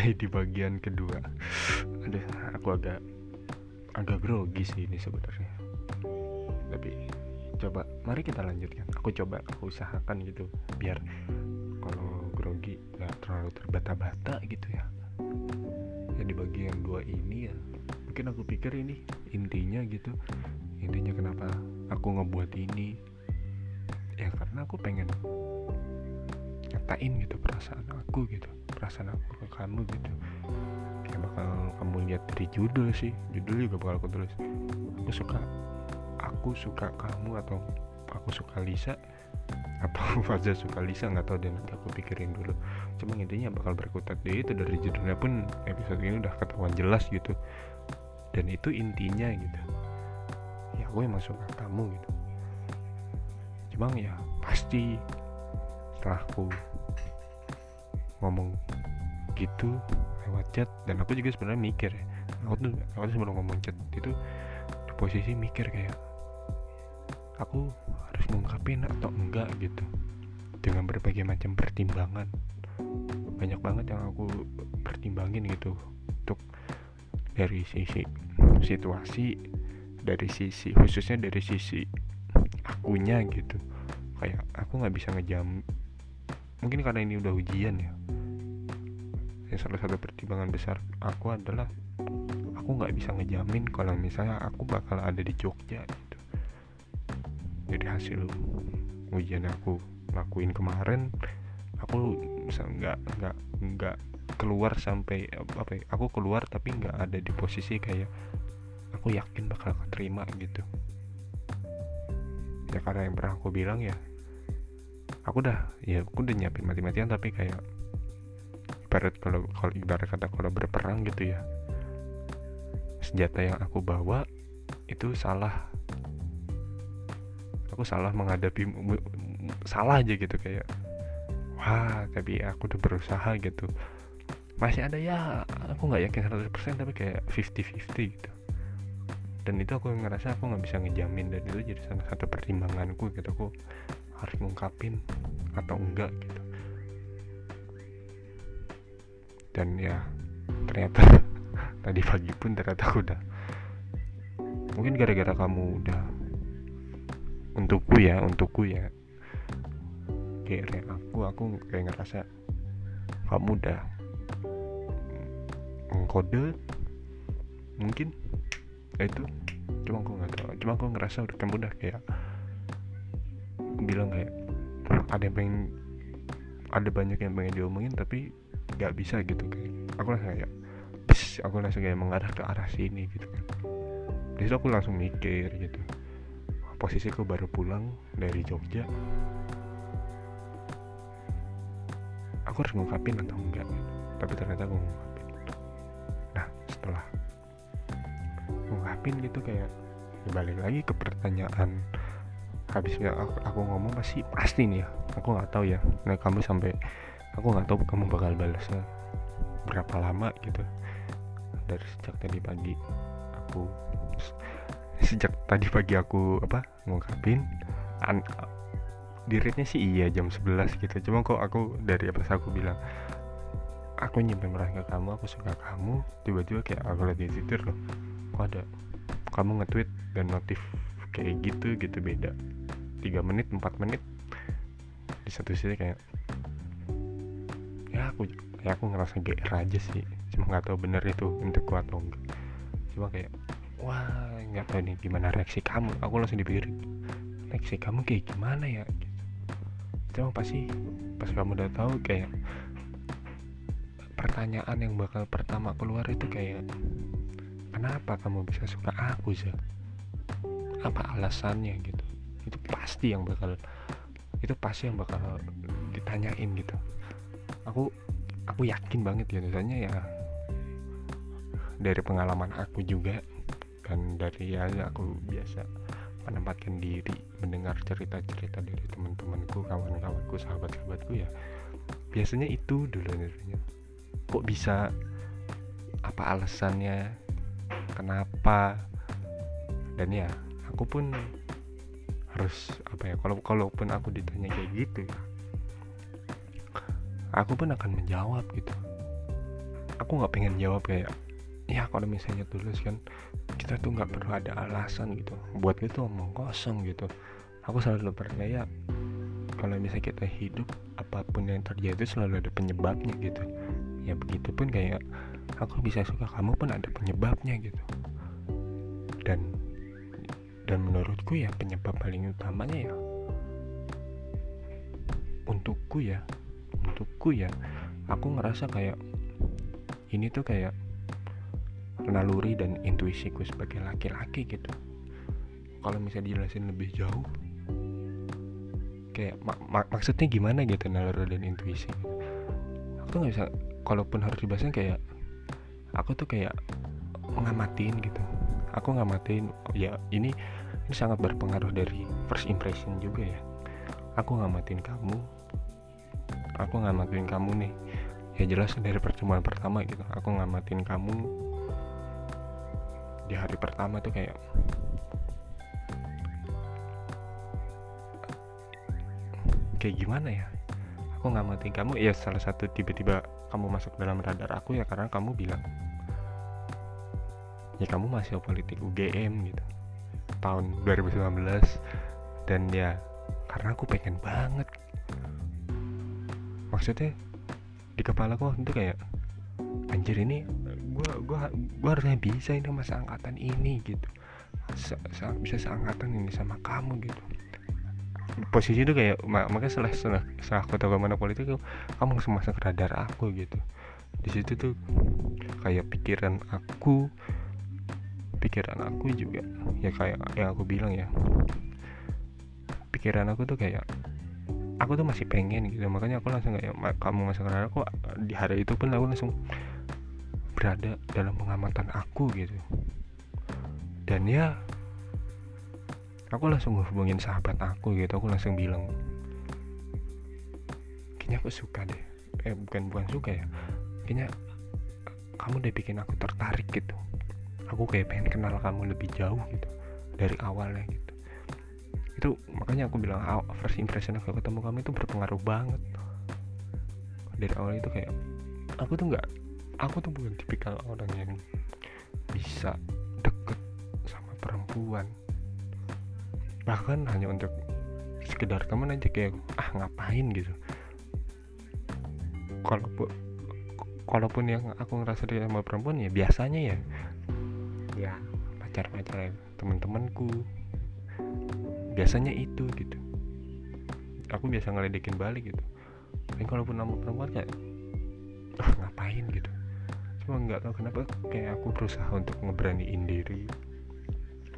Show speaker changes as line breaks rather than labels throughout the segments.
sampai di bagian kedua. Aduh aku agak agak grogi sih ini sebenarnya. Tapi coba mari kita lanjutkan. Aku coba aku usahakan gitu biar kalau grogi nggak terlalu terbata-bata gitu ya. Ya di bagian dua ini ya mungkin aku pikir ini intinya gitu. Intinya kenapa aku ngebuat ini? Ya karena aku pengen nyatain gitu perasaan aku gitu perasaan aku ke kamu gitu. Ya bakal kamu lihat dari judul sih. Judul juga bakal aku tulis. Aku suka aku suka kamu atau aku suka Lisa atau Faza suka Lisa nggak tahu dan nanti aku pikirin dulu. Cuma intinya bakal berkutat deh itu dari judulnya pun episode ini udah ketahuan jelas gitu. Dan itu intinya gitu. Ya aku emang suka kamu gitu. Cuma ya pasti setelah aku ngomong gitu lewat chat dan aku juga sebenarnya mikir ya. Aku tuh aku tuh sebelum ngomong chat itu di posisi mikir kayak aku harus ngungkapin atau enggak? gitu. Dengan berbagai macam pertimbangan. Banyak banget yang aku pertimbangin gitu. Untuk dari sisi situasi dari sisi khususnya dari sisi akunya gitu. Kayak aku nggak bisa ngejam mungkin karena ini udah ujian ya. Ya salah satu pertimbangan besar aku adalah aku nggak bisa ngejamin kalau misalnya aku bakal ada di Jogja gitu. Jadi hasil ujian aku lakuin kemarin aku nggak nggak nggak keluar sampai apa ya, aku keluar tapi nggak ada di posisi kayak aku yakin bakal keterima gitu. Ya karena yang pernah aku bilang ya aku udah ya aku udah nyiapin mati-matian tapi kayak ibarat kalau kalau ibarat kata kalau berperang gitu ya senjata yang aku bawa itu salah. Aku salah menghadapi salah aja gitu kayak wah tapi aku udah berusaha gitu. Masih ada ya aku nggak yakin 100% tapi kayak 50-50 gitu. Dan itu aku ngerasa aku nggak bisa ngejamin dan itu jadi salah satu pertimbanganku gitu. Aku harus ngungkapin atau enggak gitu. Dan ya ternyata tadi pagi pun ternyata aku udah mungkin gara-gara kamu udah untukku ya untukku ya kayak aku aku kayak ngerasa kamu udah mengkode mungkin ya itu. Cuma aku nggak tahu cuma aku ngerasa udah kamu udah kayak bilang kayak ada yang pengen ada banyak yang pengen diomongin tapi nggak bisa gitu kayak aku langsung kayak bis aku langsung kayak mengarah ke arah sini gitu kan. Di aku langsung mikir gitu. Posisiku baru pulang dari Jogja. Aku harus ngungkapin atau enggak gitu. tapi ternyata aku ngungkapin. Nah setelah ngungkapin gitu kayak ya balik lagi ke pertanyaan habisnya aku, aku ngomong pasti pasti nih ya. Aku nggak tahu ya nah kamu sampai aku nggak tahu kamu bakal balasnya berapa lama gitu. Dari sejak tadi pagi aku sejak tadi pagi aku apa ngungkapin an, diritnya sih iya jam 11 gitu. Cuma kok aku dari apa aku bilang aku nyimpen perasaan ke kamu aku suka kamu tiba-tiba kayak aku lihat di twitter loh kok ada kamu nge-tweet dan notif kayak gitu gitu beda 3 menit 4 menit di satu sisi kayak ya aku ya aku ngerasa GR aja sih cuma nggak tahu bener itu untukku atau enggak. Cuma kayak wah nggak tahu nih gimana reaksi kamu. Aku langsung dipikirin reaksi kamu kayak gimana ya? Cuma pasti pas kamu udah tahu kayak pertanyaan yang bakal pertama keluar itu kayak kenapa kamu bisa suka aku sih apa alasannya gitu itu pasti yang bakal itu pasti yang bakal ditanyain gitu. Aku aku yakin banget ya misalnya ya dari pengalaman aku juga dan dari ya aku biasa menempatkan diri mendengar cerita-cerita dari teman-temanku kawan-kawanku sahabat-sahabatku ya biasanya itu dulu nanya kok bisa apa alasannya kenapa dan ya aku pun harus apa ya kalau kalaupun aku ditanya kayak gitu ya aku pun akan menjawab gitu. Aku nggak pengen jawab kayak ya kalau misalnya tulus kan kita tuh nggak perlu ada alasan gitu. Buat itu omong kosong gitu. Aku selalu percaya kalau misalnya kita hidup apa pun yang terjadi selalu ada penyebabnya gitu. Ya begitu pun kayak aku bisa suka kamu pun ada penyebabnya gitu. Dan dan menurutku ya penyebab paling utamanya ya untukku ya untukku ya aku ngerasa kayak ini tuh kayak naluri dan intuisiku sebagai laki-laki gitu. Kalau misalnya dijelasin lebih jauh kayak mak mak maksudnya gimana gitu naluri dan intuisi? Aku nggak bisa kalaupun harus dibahasnya kayak aku tuh kayak ngamatin gitu. Aku ngamatin ya ini ini sangat berpengaruh dari first impression juga ya. Aku ngamatin kamu. Aku ngamatin kamu nih. Ya jelas dari pertemuan pertama gitu. Aku ngamatin kamu. Di hari pertama tuh kayak kayak gimana ya? Aku nggak mati kamu. Ya salah satu tiba-tiba kamu masuk dalam radar aku ya karena kamu bilang ya kamu masih politik UGM gitu tahun 2019 dan ya karena aku pengen banget. Maksudnya di kepala aku itu kayak anjir ini gue gua gua harusnya bisa ini masa angkatan ini gitu. Se -se bisa seangkatan ini sama kamu gitu. Posisi itu kayak mak makanya setelah setelah, setelah aku tahu ke mana politik kamu langsung masuk radar aku gitu. Di situ tuh kayak pikiran aku pikiran aku juga ya kayak yang aku bilang ya pikiran aku tuh kayak aku tuh masih pengen gitu. Makanya aku langsung kayak kamu masuk ke aku di hari itu pun aku langsung berada dalam pengamatan aku gitu. Dan ya aku langsung hubungin sahabat aku gitu. Aku langsung bilang kayaknya aku suka deh. Eh bukan bukan suka ya. Kayaknya kamu udah bikin aku tertarik gitu aku kayak pengen kenal kamu lebih jauh gitu dari awalnya gitu. Itu makanya aku bilang first impression aku ketemu kamu itu berpengaruh banget. Dari awal itu kayak aku tuh nggak aku tuh bukan tipikal orang yang bisa deket sama perempuan. Bahkan hanya untuk sekedar teman aja kayak ah ngapain? gitu. Kalaupun kalaupun yang aku ngerasa dia sama perempuan ya biasanya ya ya pacar pacar teman-temanku. Biasanya itu gitu. Aku biasa ngeledekin balik gitu. Tapi kalaupun nama perempuan kayak ah ngapain? gitu. Cuma nggak tahu kenapa kayak aku berusaha untuk ngeberaniin diri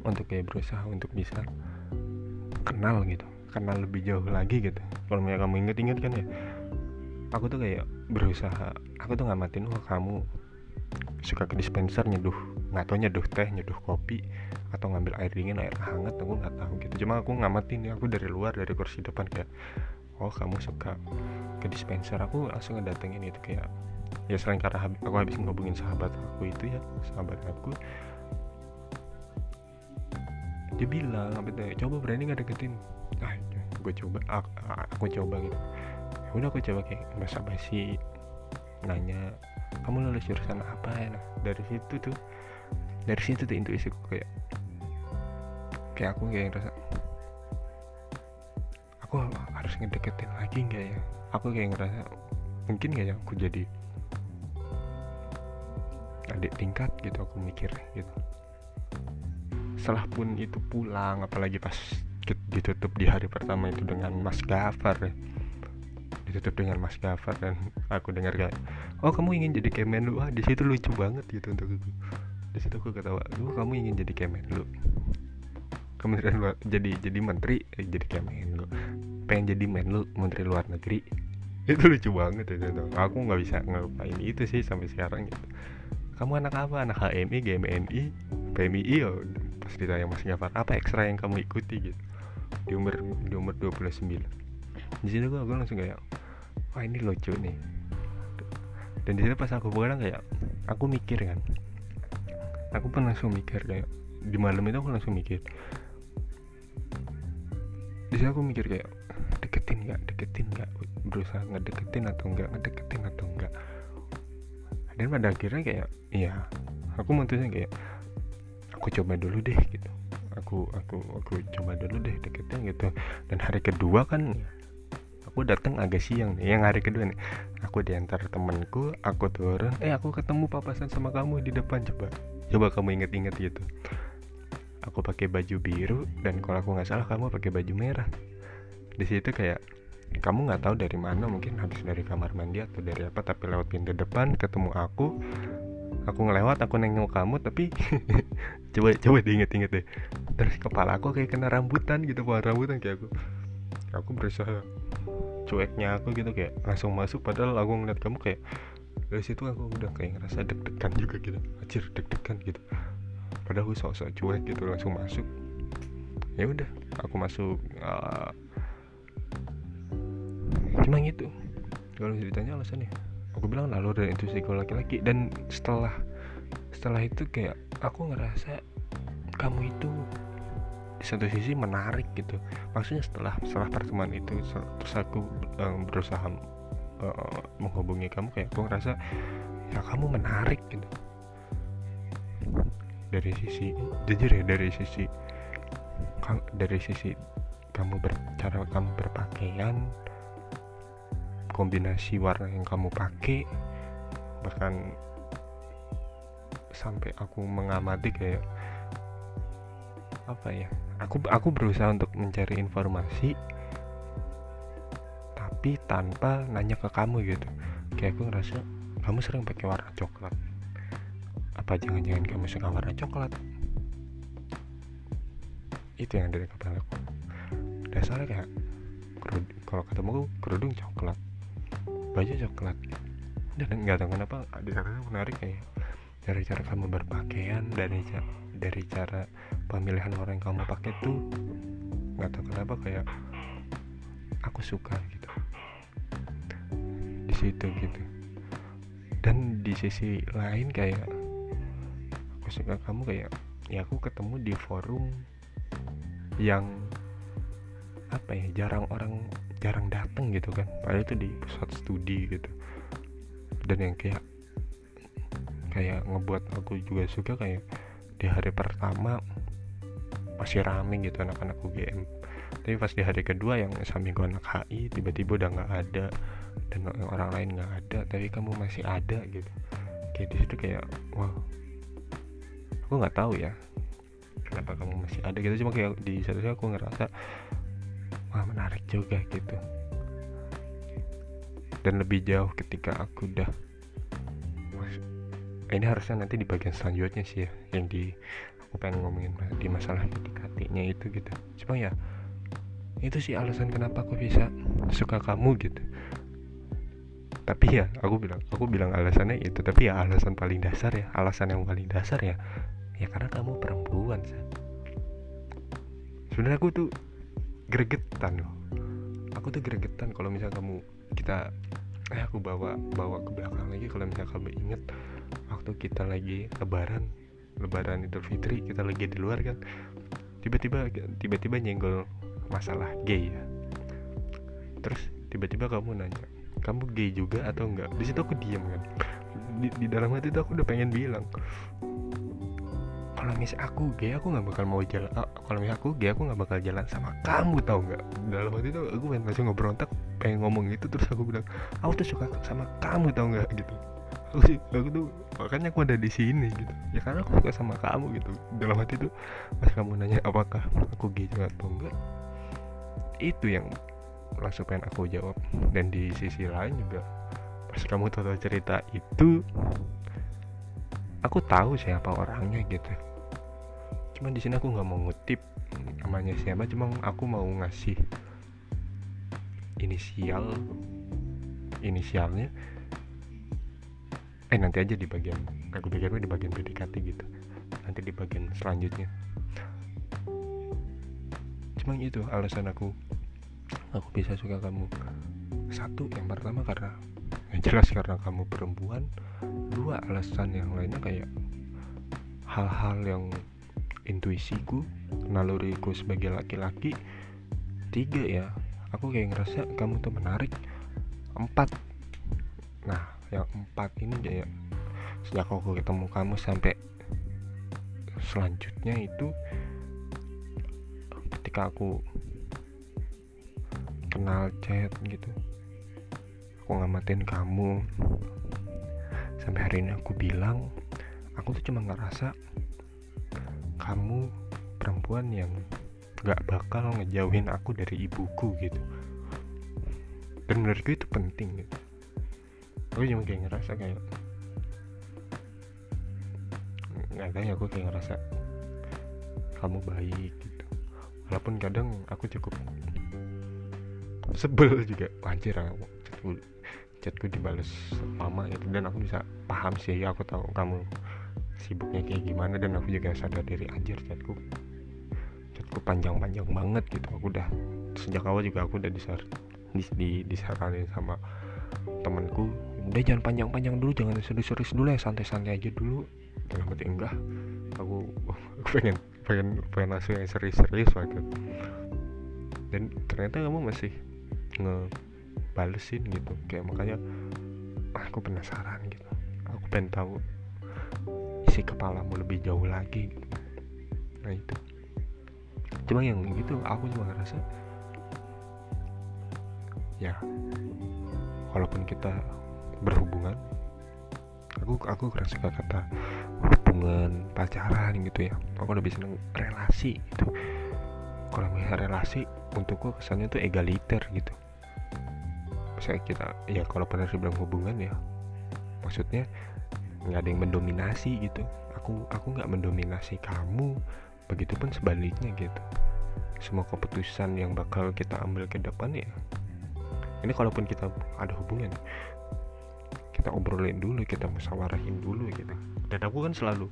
untuk kayak berusaha untuk bisa kenal gitu. Kenal lebih jauh lagi gitu. Kalau misalnya kamu inget-inget kan ya aku tuh kayak berusaha aku tuh ngamatin wah kamu suka ke dispenser nyeduh nggak tau nyeduh teh nyeduh kopi atau ngambil air dingin air hangat aku nggak tahu gitu. Cuma aku ngamatin ya aku dari luar dari kursi depan kayak oh kamu suka ke dispenser. Aku langsung ngedatengin itu kayak ya selain karena aku habis ngobongin sahabat aku itu ya sahabat aku dia bilang apa coba berani nggak deketin? Ah gue coba aku, aku coba gitu. Ya udah aku coba kayak bahasa basi nanya kamu lulus jurusan apa ya? Nah, dari situ tuh dari situ tuh intuisiku kayak kayak aku kayak ngerasa aku harus ngedeketin lagi nggak ya? Aku kayak ngerasa mungkin gak ya aku jadi adik tingkat gitu aku mikir gitu. Setelah pun itu pulang apalagi pas ditutup di hari pertama itu dengan Mas Gafar ya. Ditutup dengan Mas Gafar dan aku dengar kayak oh kamu ingin jadi kemen lu? Ah di situ lucu banget gitu untuk di situ aku ketawa lu kamu ingin jadi kemen lu? Kementerian luar jadi jadi menteri eh, jadi kemen lu. Pengen jadi menlu menteri luar negeri. Itu lucu banget itu aku nggak bisa ngapain itu sih sampai sekarang gitu. Kamu anak apa? Anak HMI GMNI PMI oh, pas ditanya Mas Gafar apa ekstra yang kamu ikuti? Gitu. Di umur di umur 29 di situ gue, gue langsung kayak wah ini lucu nih. Dan di situ pas aku pulang kayak aku mikir kan aku pun langsung mikir kayak di malam itu aku langsung mikir. Di aku mikir kayak deketin nggak? Deketin nggak? Berusaha ngedeketin atau enggak ngedeketin atau enggak dan pada akhirnya kayak iya. Aku mutusnya kayak aku coba dulu deh gitu. Aku aku aku coba dulu deh deketnya gitu. Dan hari kedua kan aku datang agak siang nih. Yang hari kedua nih. Aku diantar temenku aku turun. Eh aku ketemu papasan sama kamu di depan coba coba kamu inget-inget gitu. Aku pakai baju biru dan kalau aku nggak salah kamu pakai baju merah. Di situ kayak kamu nggak tahu dari mana mungkin habis dari kamar mandi atau dari apa tapi lewat pintu depan ketemu aku. Aku ngelewat aku nengok kamu tapi coba coba diinget-inget deh. Terus kepala aku kayak kena rambutan gitu pohon rambutan kayak aku. Aku berusaha cueknya aku gitu kayak langsung masuk padahal aku ngeliat kamu kayak dari situ aku udah kayak ngerasa deg-degan juga gitu. Acir deg-degan gitu. Padahal aku sok-sok cuek gitu langsung masuk. Ya udah aku masuk uh, cuma gitu kalau ceritanya alasannya aku bilang lalu dan itu laki-laki. Dan setelah setelah itu kayak aku ngerasa kamu itu di satu sisi menarik gitu. Maksudnya setelah setelah pertemuan itu terus aku um, berusaha uh, menghubungi kamu kayak aku ngerasa ya kamu menarik gitu. Dari sisi jujur ya dari sisi dari sisi kamu bercara kamu berpakaian kombinasi warna yang kamu pakai bahkan sampai aku mengamati kayak apa ya aku aku berusaha untuk mencari informasi tapi tanpa nanya ke kamu gitu. Kayak aku ngerasa kamu sering pakai warna coklat. Apa jangan-jangan kamu suka warna coklat? Itu yang ada di kepala aku. Dasarnya kayak kalau ketemu kerudung coklat baju coklat. Dan nggak tahu kenapa di sana menarik kayak dari cara kamu berpakaian dari dari cara pemilihan orang yang kamu pakai tuh nggak tahu kenapa kayak aku suka gitu di situ gitu. Dan di sisi lain kayak aku suka kamu kayak ya aku ketemu di forum yang apa ya jarang orang jarang datang gitu kan. Padahal itu di pusat studi gitu. Dan yang kayak kayak ngebuat aku juga suka kayak di hari pertama masih rame gitu anak-anak UGM tapi pas di hari kedua yang sampingku anak HI tiba-tiba udah nggak ada dan orang lain nggak ada tapi kamu masih ada gitu. Kayak di situ kayak wow. Aku nggak tahu ya kenapa kamu masih ada gitu. Cuma kayak di satu aku ngerasa wah menarik juga gitu. Dan lebih jauh ketika aku udah ini harusnya nanti di bagian selanjutnya sih ya yang di aku pengen ngomongin di masalah PDKT-nya itu gitu. Cuma ya itu sih alasan kenapa aku bisa suka kamu gitu. Tapi ya aku bilang aku bilang alasannya itu. Tapi ya alasan paling dasar ya alasan yang paling dasar ya ya karena kamu perempuan sih sebenarnya aku tuh gregetan loh. Aku tuh gregetan kalau misal kamu kita eh aku bawa bawa ke belakang lagi. Kalau misal kamu inget waktu kita lagi lebaran lebaran Idul Fitri kita lagi di luar kan tiba-tiba tiba-tiba nyenggol masalah gay ya. Terus tiba-tiba kamu nanya kamu gay juga atau enggak? Di situ aku diam kan. Di, di dalam hati itu aku udah pengen bilang kalau misal aku gay aku nggak bakal mau jalan uh, kalau misal aku gay aku nggak bakal jalan sama kamu tau nggak? Dalam waktu itu aku pengen langsung ngebrontak pengen ngomong gitu terus aku bilang aku tuh suka sama kamu tau nggak? Gitu. Aku aku tuh makanya aku ada di sini gitu. Ya karena aku suka sama kamu gitu. Dalam hati tuh pas kamu nanya apakah aku gay juga atau enggak itu yang langsung pengen aku jawab. Dan di sisi lain juga pas kamu tahu cerita itu aku tahu siapa orangnya gitu. Cuman di sini aku nggak mau ngutip namanya siapa cuma aku mau ngasih inisial inisialnya. Eh nanti aja di bagian aku pikir di bagian PDKT gitu. Nanti di bagian selanjutnya cuma itu alasan aku. Aku bisa suka kamu. Satu yang pertama karena jelas karena kamu perempuan. Dua alasan yang lainnya kayak hal-hal yang intuisiku naluriku sebagai laki-laki. Tiga ya aku kayak ngerasa kamu tuh menarik. Empat nah yang empat ini kayak sejak aku ketemu kamu sampai selanjutnya itu ketika aku kenal chat gitu. Aku ngamatin kamu. Sampai hari ini aku bilang aku tuh cuma ngerasa kamu perempuan yang gak bakal ngejauhin aku dari ibuku gitu. Dan menurutku itu penting gitu. Aku cuma kayak ngerasa kayak nggak tahu ya aku kayak ngerasa kamu baik gitu walaupun kadang aku cukup sebel juga. Wajar chatku chatku dibales lama gitu. Dan aku bisa paham sih aku tahu kamu sibuknya kayak gimana. Dan aku juga sadar diri anjir chatku chatku panjang-panjang banget gitu. Aku udah sejak awal juga aku udah disar dis, di, disaranin sama temanku udah jangan panjang-panjang dulu jangan serius-serius dulu ya santai-santai aja dulu. Dalam hati enggak. Aku, aku pengen pengen pengen langsung yang serius-serius waktu dan ternyata kamu masih ngebalesin gitu. Kayak makanya aku penasaran gitu. Aku pengen tahu isi kepalamu lebih jauh lagi. Nah itu. Cuma yang gitu aku cuma ngerasa ya walaupun kita berhubungan aku aku kurang suka kata hubungan pacaran gitu ya. Aku lebih seneng relasi gitu. Kalau misalnya relasi untukku kesannya tuh egaliter gitu. Misalnya kita ya kalau pernah bilang hubungan ya. Maksudnya nggak ada yang mendominasi gitu. Aku aku nggak mendominasi kamu begitupun sebaliknya gitu. Semua keputusan yang bakal kita ambil ke depan ya ini kalaupun kita ada hubungan kita obrolin dulu kita musawarahin dulu gitu. Dan aku kan selalu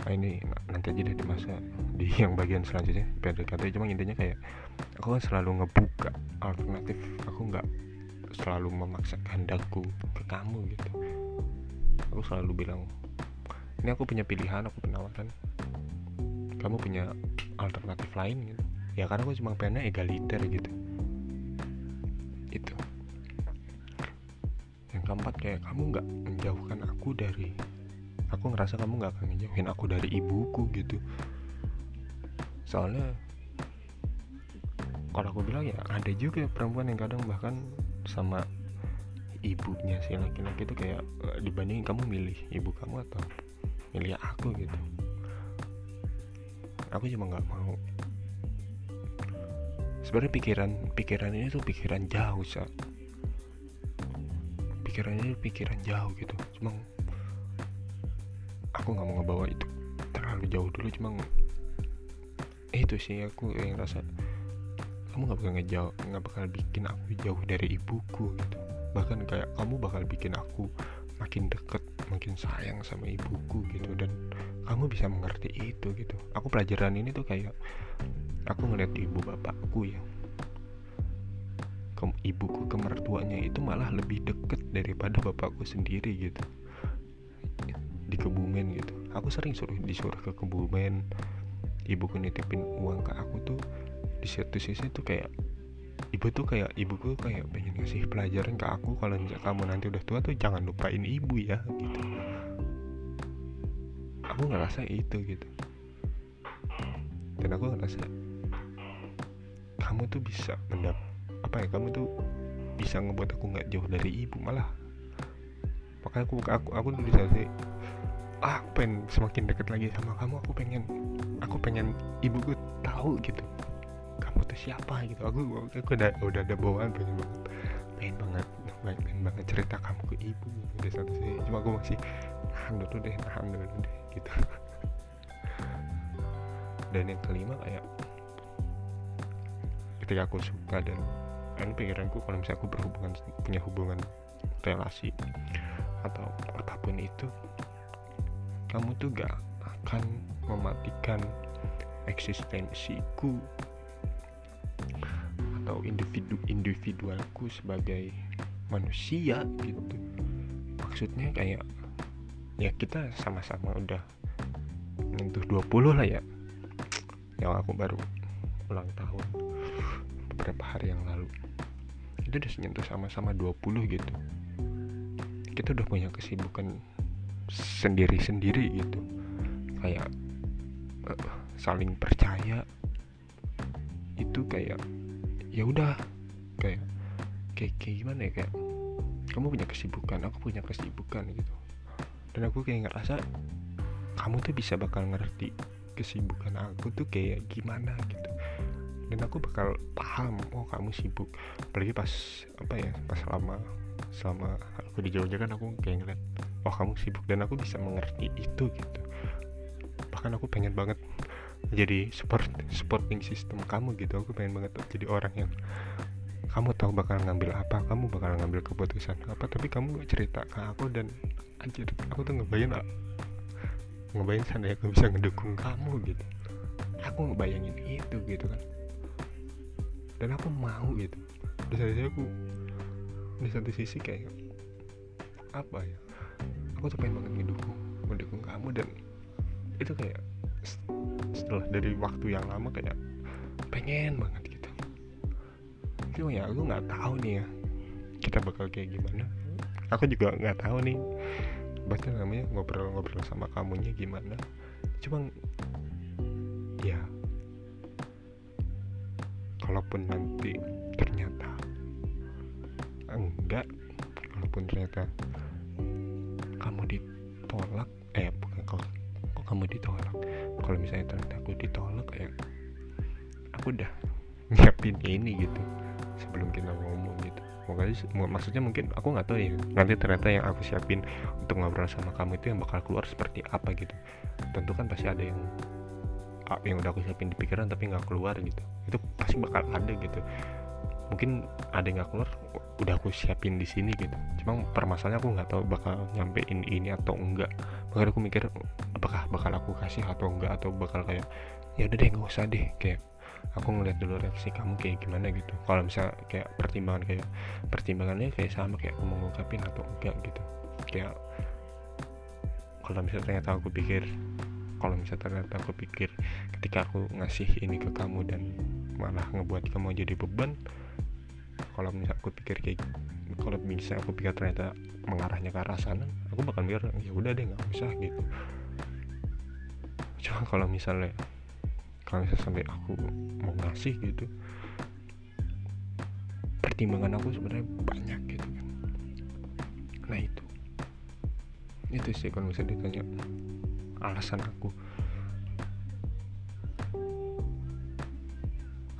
nah ini nanti aja deh di masa di yang bagian selanjutnya PDKT cuma intinya kayak aku kan selalu ngebuka alternatif. Aku nggak selalu memaksa kehendakku ke kamu gitu. Aku selalu bilang ini aku punya pilihan aku penawaran. Kamu punya alternatif lain gitu. Ya karena aku cuma pengen egaliter gitu. Itu keempat kayak kamu nggak menjauhkan aku dari aku ngerasa kamu nggak akan ngejauhin aku dari ibuku gitu. Soalnya kalau aku bilang ya ada juga perempuan yang kadang bahkan sama ibunya si laki-laki itu kayak eh, dibandingin kamu milih ibu kamu atau milih aku gitu. Aku cuma nggak mau. Sebenarnya pikiran pikiran ini tuh pikiran jauh sa pikiran ini pikiran jauh gitu. Cuma aku nggak mau ngebawa itu terlalu jauh dulu. Cuma itu sih aku yang rasa kamu nggak bakal ngejauh nggak bakal bikin aku jauh dari ibuku gitu. Bahkan kayak kamu bakal bikin aku makin deket makin sayang sama ibuku gitu. Dan kamu bisa mengerti itu gitu. Aku pelajaran ini tuh kayak aku ngeliat ibu bapakku ya ke ibuku ke mertuanya itu malah lebih deket daripada bapakku sendiri gitu. Di Kebumen gitu. Aku sering suruh disuruh ke Kebumen. Ibuku nitipin uang ke aku tuh di satu sisi tuh kayak ibu tuh kayak ibuku kayak pengen ngasih pelajaran ke aku kalau kamu nanti udah tua tuh jangan lupain ibu ya gitu. Aku ngerasa itu gitu. Dan aku ngerasa kamu tuh bisa mendap apa ya kamu tuh bisa ngebuat aku nggak jauh dari ibu malah. Makanya aku aku aku bisa sih ah, aku pengen semakin dekat lagi sama kamu aku pengen aku pengen ibuku tahu gitu kamu tuh siapa gitu. Aku aku udah udah ada bawaan pengen banget pengen banget pengen banget cerita kamu ke ibu gitu satu sih. Cuma aku masih nahan dulu deh nahan dulu deh gitu. Dan yang kelima kayak ketika aku suka dan ini pikiranku kalau misalnya aku berhubungan punya hubungan relasi atau apa pun itu kamu tuh gak akan mematikan eksistensiku atau individu individualku sebagai manusia gitu. Maksudnya kayak ya kita sama-sama udah nyentuh 20 lah ya yang aku baru ulang tahun beberapa hari yang lalu. Itu udah nyentuh sama-sama 20 gitu. Kita udah punya kesibukan sendiri-sendiri gitu. Kayak uh, saling percaya. Itu kayak ya udah. Kayak kayak kayak gimana ya kayak kamu punya kesibukan aku punya kesibukan gitu. Dan aku kayak ngerasa kamu tuh bisa bakal ngerti kesibukan aku tuh kayak gimana gitu dan aku bakal paham oh kamu sibuk. Apalagi pas apa ya pas selama selama aku di Jogja kan aku kayak ngeliat oh kamu sibuk. Dan aku bisa mengerti itu gitu. Bahkan aku pengen banget jadi support supporting system kamu gitu. Aku pengen banget jadi orang yang kamu tahu bakal ngambil apa kamu bakal ngambil keputusan apa tapi kamu cerita ke aku dan anjir aku tuh ngebayang ngebayang sana aku bisa ngedukung kamu gitu. Aku ngebayangin itu gitu kan dan aku mau gitu. Di satu sisi aku di satu sisi kayak apa ya? Aku tuh pengen banget ngedukung ngedukung kamu dan itu kayak setelah dari waktu yang lama kayak pengen banget gitu. Cuma ya aku nggak tahu nih ya kita bakal kayak gimana. Aku juga nggak tahu nih baca namanya ngobrol-ngobrol sama kamunya gimana. Cuma ya kalaupun nanti ternyata enggak kalaupun ternyata kamu ditolak eh bukan kalau kok kamu ditolak? Kalau misalnya ternyata aku ditolak ya aku udah nyiapin ini gitu sebelum kita ngomong gitu. Makanya maksudnya mungkin aku nggak tahu ya nanti ternyata yang aku siapin untuk ngobrol sama kamu itu yang bakal keluar seperti apa gitu. Tentu kan pasti ada yang yang udah aku siapin di pikiran tapi nggak keluar gitu. Itu pasti bakal ada gitu. Mungkin ada yang nggak keluar udah aku siapin di sini gitu. Cuma permasalahannya aku nggak tahu bakal nyampein ini atau enggak. Makanya aku mikir apakah bakal aku kasih atau enggak atau bakal kayak ya udah deh nggak usah deh. Kayak aku ngeliat dulu reaksi kamu kayak gimana gitu. Kalau misal kayak pertimbangan kayak pertimbangannya kayak sama kayak aku mau ngungkapin atau enggak gitu. Kayak kalau misalnya ternyata aku pikir kalau misalnya ternyata aku pikir ketika aku ngasih ini ke kamu dan malah ngebuat kamu jadi beban kalau misalnya aku pikir kayak kalau bisa aku pikir ternyata mengarahnya ke arah sana aku bakal mikir ya udah deh nggak usah gitu. Cuma kalau misalnya kalau misalnya sampai aku mau ngasih gitu pertimbangan aku sebenarnya banyak gitu kan. Nah itu. Itu sih kalau misalnya ditanya alasan aku.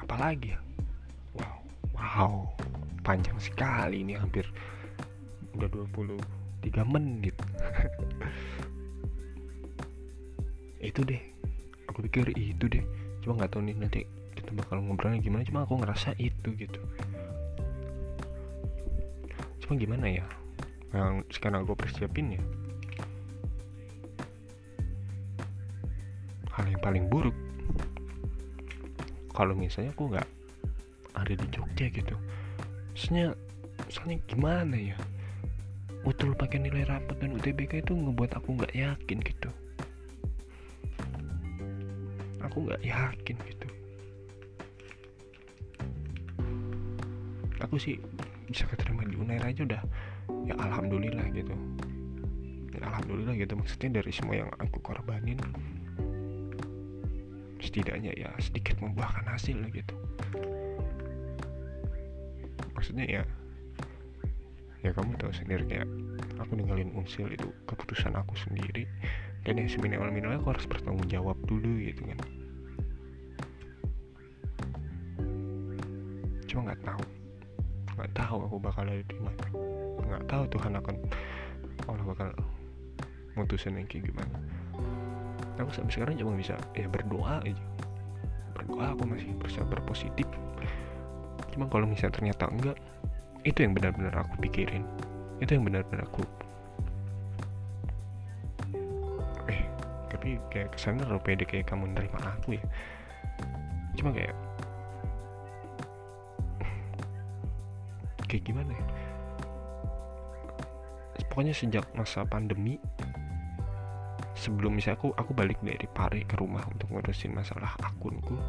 Apalagi ya? Wow wow. Panjang sekali ini hampir udah 23 menit. Itu deh aku pikir itu deh. Cuma nggak tahu nih nanti kita bakal ngobrolnya gimana cuma aku ngerasa itu gitu. Cuma gimana ya? Yang sekarang aku persiapin ya paling buruk. Kalau misalnya aku nggak ada di Jogja gitu misalnya misalnya gimana ya? Utul pakai nilai rapat dan UTBK itu ngebuat aku nggak yakin gitu. Aku nggak yakin gitu. Aku sih bisa keterima di Unair aja udah ya alhamdulillah gitu. Ya, alhamdulillah gitu maksudnya dari semua yang aku korbanin setidaknya ya sedikit membuahkan hasil gitu. Maksudnya ya ya kamu tahu sendiri kayak aku ninggalin unsil itu keputusan aku sendiri. Dan yang seminimal minimalnya aku harus bertanggung jawab dulu gitu kan. Cuma nggak tahu. Nggak tahu aku bakal ada di mana. Nggak tahu Tuhan akan Allah bakal mutusin yang kayak gimana aku sampai sekarang cuma bisa ya berdoa aja berdoa aku masih bisa berpositif. Cuma kalau misalnya ternyata enggak itu yang benar-benar aku pikirin. Itu yang benar-benar aku eh tapi kayak ke sana lo pede kayak kamu nerima aku ya. Cuma kayak kayak gimana ya? Pokoknya sejak masa pandemi sebelum misalnya aku aku balik dari Pare ke rumah untuk ngurusin masalah akunku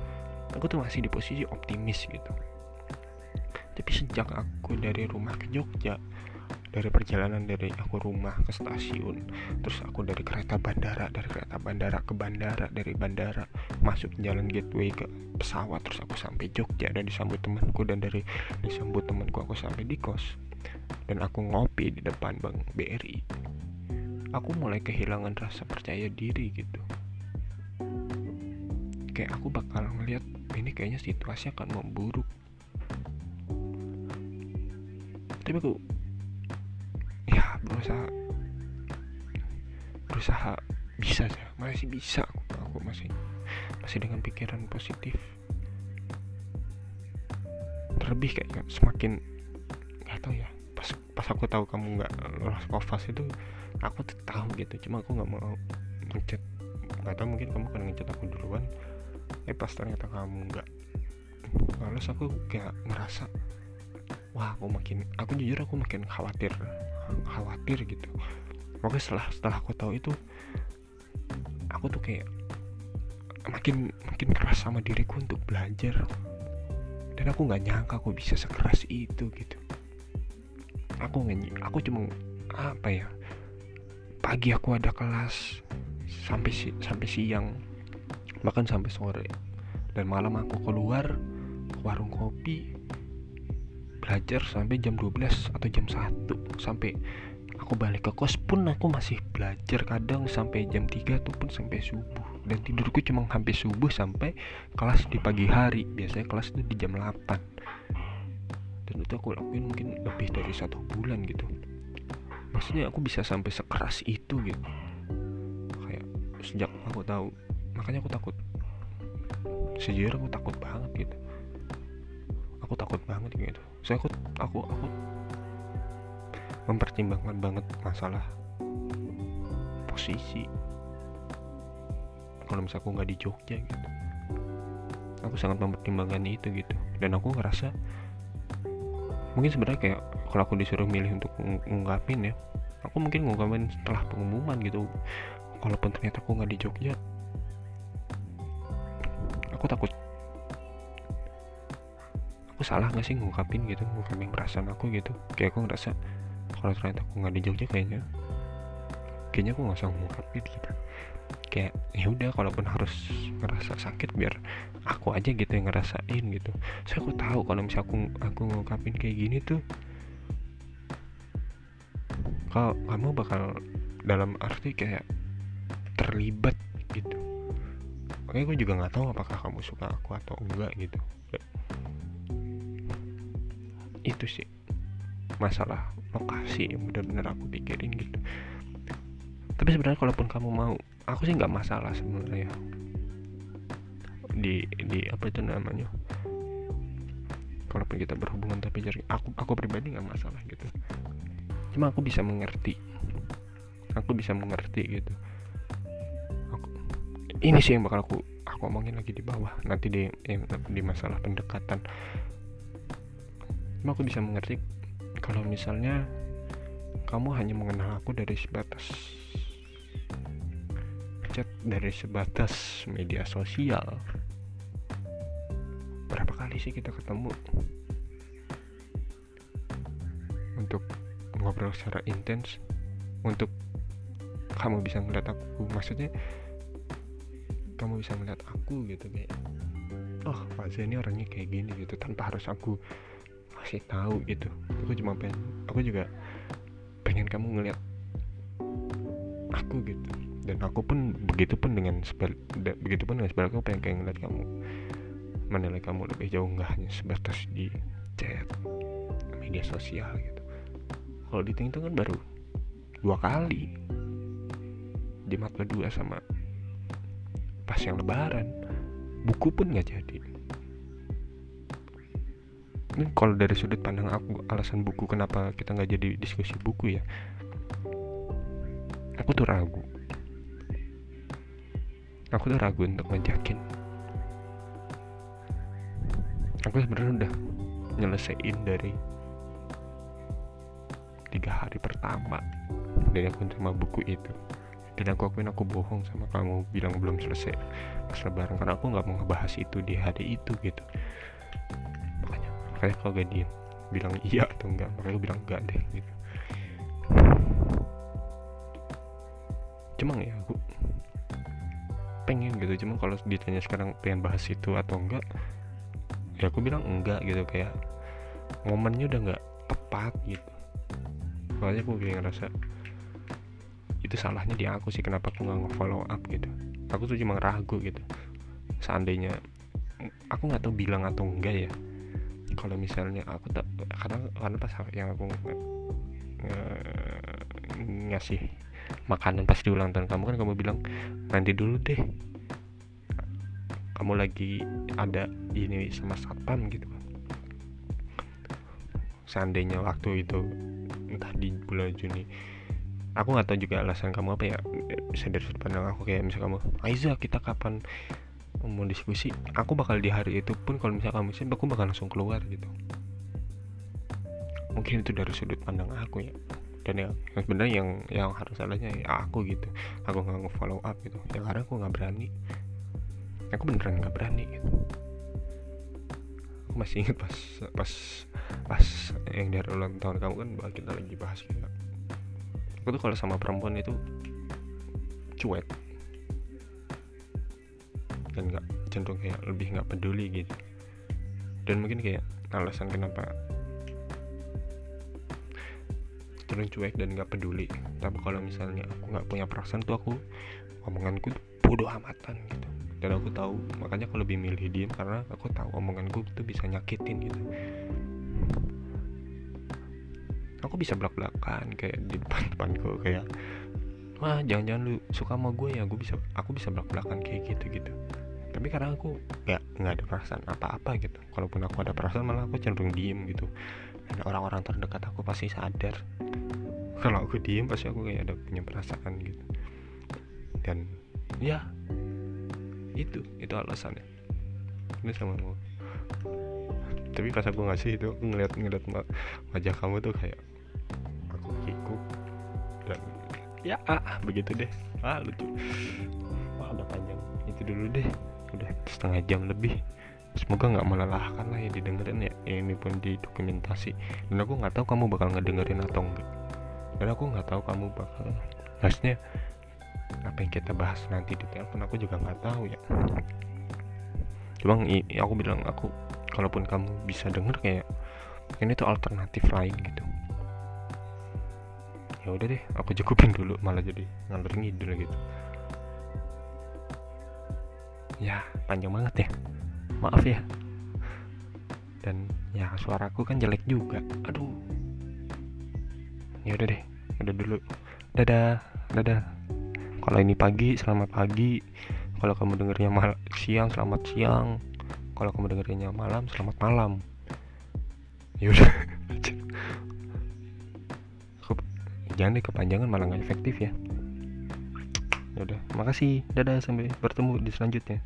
aku tuh masih di posisi optimis gitu. Tapi sejak aku dari rumah ke Jogja dari perjalanan dari aku rumah ke stasiun terus aku dari kereta bandara dari kereta bandara ke bandara dari bandara masuk jalan gateway ke pesawat terus aku sampai Jogja dan disambut temanku dan dari disambut temanku aku sampai di kos dan aku ngopi di depan Bank BRI aku mulai kehilangan rasa percaya diri gitu. Kayak aku bakal ngeliat ini kayaknya situasi akan memburuk. Tapi aku ya berusaha berusaha bisa sih. Masih bisa aku, aku masih masih dengan pikiran positif. Terlebih kayak semakin nggak tahu ya pas pas aku tahu kamu nggak lolos kofas itu aku tuh tahu gitu cuma aku nggak mau ngechat nggak tahu mungkin kamu kan ngechat aku duluan. Eh pas ternyata kamu nggak lalu aku kayak ngerasa wah aku makin aku jujur aku makin khawatir khawatir gitu. Oke setelah setelah aku tahu itu aku tuh kayak makin makin keras sama diriku untuk belajar. Dan aku nggak nyangka aku bisa sekeras itu gitu. Aku nggak aku cuma apa ya pagi aku ada kelas sampai si, sampai siang bahkan sampai sore. Dan malam aku keluar ke warung kopi belajar sampai jam 12 atau jam 1 sampai aku balik ke kos pun aku masih belajar kadang sampai jam 3 ataupun sampai subuh. Dan tidurku cuma sampai subuh sampai kelas di pagi hari. Biasanya kelas itu di jam 8 dan itu aku lakuin mungkin lebih dari satu bulan gitu maksudnya aku bisa sampai sekeras itu gitu. Kayak sejak aku tahu makanya aku takut. Sejujurnya aku takut banget gitu. Aku takut banget gitu. Saya aku aku aku mempertimbangkan banget masalah posisi. Kalau misalnya aku nggak di Jogja gitu. Aku sangat mempertimbangkan itu gitu. Dan aku ngerasa mungkin sebenarnya kayak kalau aku disuruh milih untuk ngungkapin ya aku mungkin ngungkapin setelah pengumuman gitu. Kalaupun ternyata aku nggak di Jogja aku takut. Aku salah nggak sih ngungkapin gitu ngungkapin perasaan aku gitu? Kayak aku ngerasa kalau ternyata aku nggak di Jogja kayaknya kayaknya aku nggak usah ngungkapin gitu. Kayak ya udah kalaupun harus ngerasa sakit biar aku aja gitu yang ngerasain gitu. Saya aku tahu kalau misalnya aku aku ngungkapin kayak gini tuh kalau kamu bakal dalam arti kayak terlibat gitu. Makanya gue juga nggak tahu apakah kamu suka aku atau enggak gitu. Itu sih masalah lokasi yang benar-benar aku pikirin gitu. Tapi sebenarnya kalaupun kamu mau aku sih nggak masalah sebenarnya. Di di apa itu namanya? Kalaupun kita berhubungan tapi jarak aku aku pribadi nggak masalah gitu cuma aku bisa mengerti. Aku bisa mengerti gitu. Ini sih yang bakal aku aku omongin lagi di bawah. Nanti di di masalah pendekatan. Cuma aku bisa mengerti kalau misalnya kamu hanya mengenal aku dari sebatas chat dari sebatas media sosial. Berapa kali sih kita ketemu? Untuk ngobrol secara intens untuk kamu bisa ngeliat aku. Maksudnya kamu bisa melihat aku gitu kayak oh Faza ini orangnya kayak gini gitu tanpa harus aku kasih tahu gitu. Aku cuma pengen aku juga pengen kamu ngeliat aku gitu. Dan aku pun begitu pun dengan sebal begitu pun dengan sebaliknya aku pengen kayak ngeliat kamu menilai kamu lebih jauh nggak hanya sebatas di chat media sosial gitu kalau dihitung kan baru dua kali. Di mata dua sama pas yang lebaran. Buku pun nggak jadi. Ini kalau dari sudut pandang aku alasan buku kenapa kita nggak jadi diskusi buku ya? Aku tuh ragu. Aku tuh ragu untuk ngajakin. Aku sebenarnya udah nyelesain dari tiga hari pertama dari aku terima buku itu. Dan aku akuin aku bohong sama kamu bilang belum selesai pas lebaran karena aku nggak mau ngebahas itu di hari itu gitu. Makanya makanya kalau gak diem bilang iya atau enggak makanya aku bilang enggak deh gitu. Cuman ya aku pengen gitu cuma kalau ditanya sekarang pengen bahas itu atau enggak ya aku bilang enggak gitu kayak momennya udah nggak tepat gitu soalnya aku kayak ngerasa itu salahnya di aku sih kenapa aku nggak follow up gitu. Aku tuh cuma ragu gitu. Seandainya aku nggak tahu bilang atau enggak ya. Kalau misalnya aku tak karena karena pas yang aku ngasih makanan pas di ulang tahun kamu kan kamu bilang nanti dulu deh. Kamu lagi ada ini sama satpam gitu. Seandainya waktu itu entah di bulan Juni. Aku nggak tahu juga alasan kamu apa ya. Bisa dari sudut pandang aku kayak misal kamu Aiza kita kapan mau diskusi? Aku bakal di hari itu pun kalau misal kamu sih aku bakal langsung keluar gitu. Mungkin itu dari sudut pandang aku ya. Dan yang, yang sebenarnya yang yang harus salahnya ya aku gitu. Aku nggak nge-follow up gitu. Ya karena aku nggak berani. Aku beneran nggak berani gitu. Aku masih ingat pas pas pas yang dari ulang tahun kamu kan kita lagi bahas gitu aku tuh kalau sama perempuan itu cuek. Dan nggak cenderung kayak lebih nggak peduli gitu. Dan mungkin kayak alasan kenapa cenderung cuek dan nggak peduli. Tapi kalau misalnya aku nggak punya perasaan tuh aku omonganku bodoh amatan gitu. Dan aku tahu makanya aku lebih milih diem karena aku tahu omonganku tuh bisa nyakitin gitu aku bisa belak belakan kayak di depan depanku kayak wah jangan-jangan lu suka sama gue ya gue bisa aku bisa belak belakan kayak gitu gitu. Tapi karena aku nggak nggak ada perasaan apa-apa gitu. Kalaupun aku ada perasaan malah aku cenderung diem gitu. Dan orang-orang terdekat aku pasti sadar. Kalau aku diem pasti aku kayak ada punya perasaan gitu. Dan ya itu itu alasannya. Ini sama mau tapi pas aku ngasih itu aku ngeliat ngeliat wajah kamu tuh kayak ya ah, begitu deh. Ah lucu. Wah udah panjang. Itu dulu deh. Udah setengah jam lebih. Semoga nggak melelahkan lah ya didengerin ya. ya ini pun didokumentasi. Dan aku nggak tahu kamu bakal ngedengerin atau enggak dan aku nggak tahu kamu bakal maksudnya apa yang kita bahas nanti di telepon aku juga nggak tahu ya. Cuma aku bilang aku kalaupun kamu bisa denger kayak ini tuh alternatif lain gitu ya udah deh aku cukupin dulu malah jadi ngalur ngidul gitu. Ya panjang banget ya. Maaf ya. Dan ya suaraku kan jelek juga. Aduh. Ya udah deh udah dulu. Dadah dadah. Kalau ini pagi selamat pagi. Kalau kamu dengernya mal siang selamat siang. Kalau kamu dengernya malam selamat malam. Ya udah jangan deh kepanjangan malah nggak efektif ya. ya udah makasih dadah sampai bertemu di selanjutnya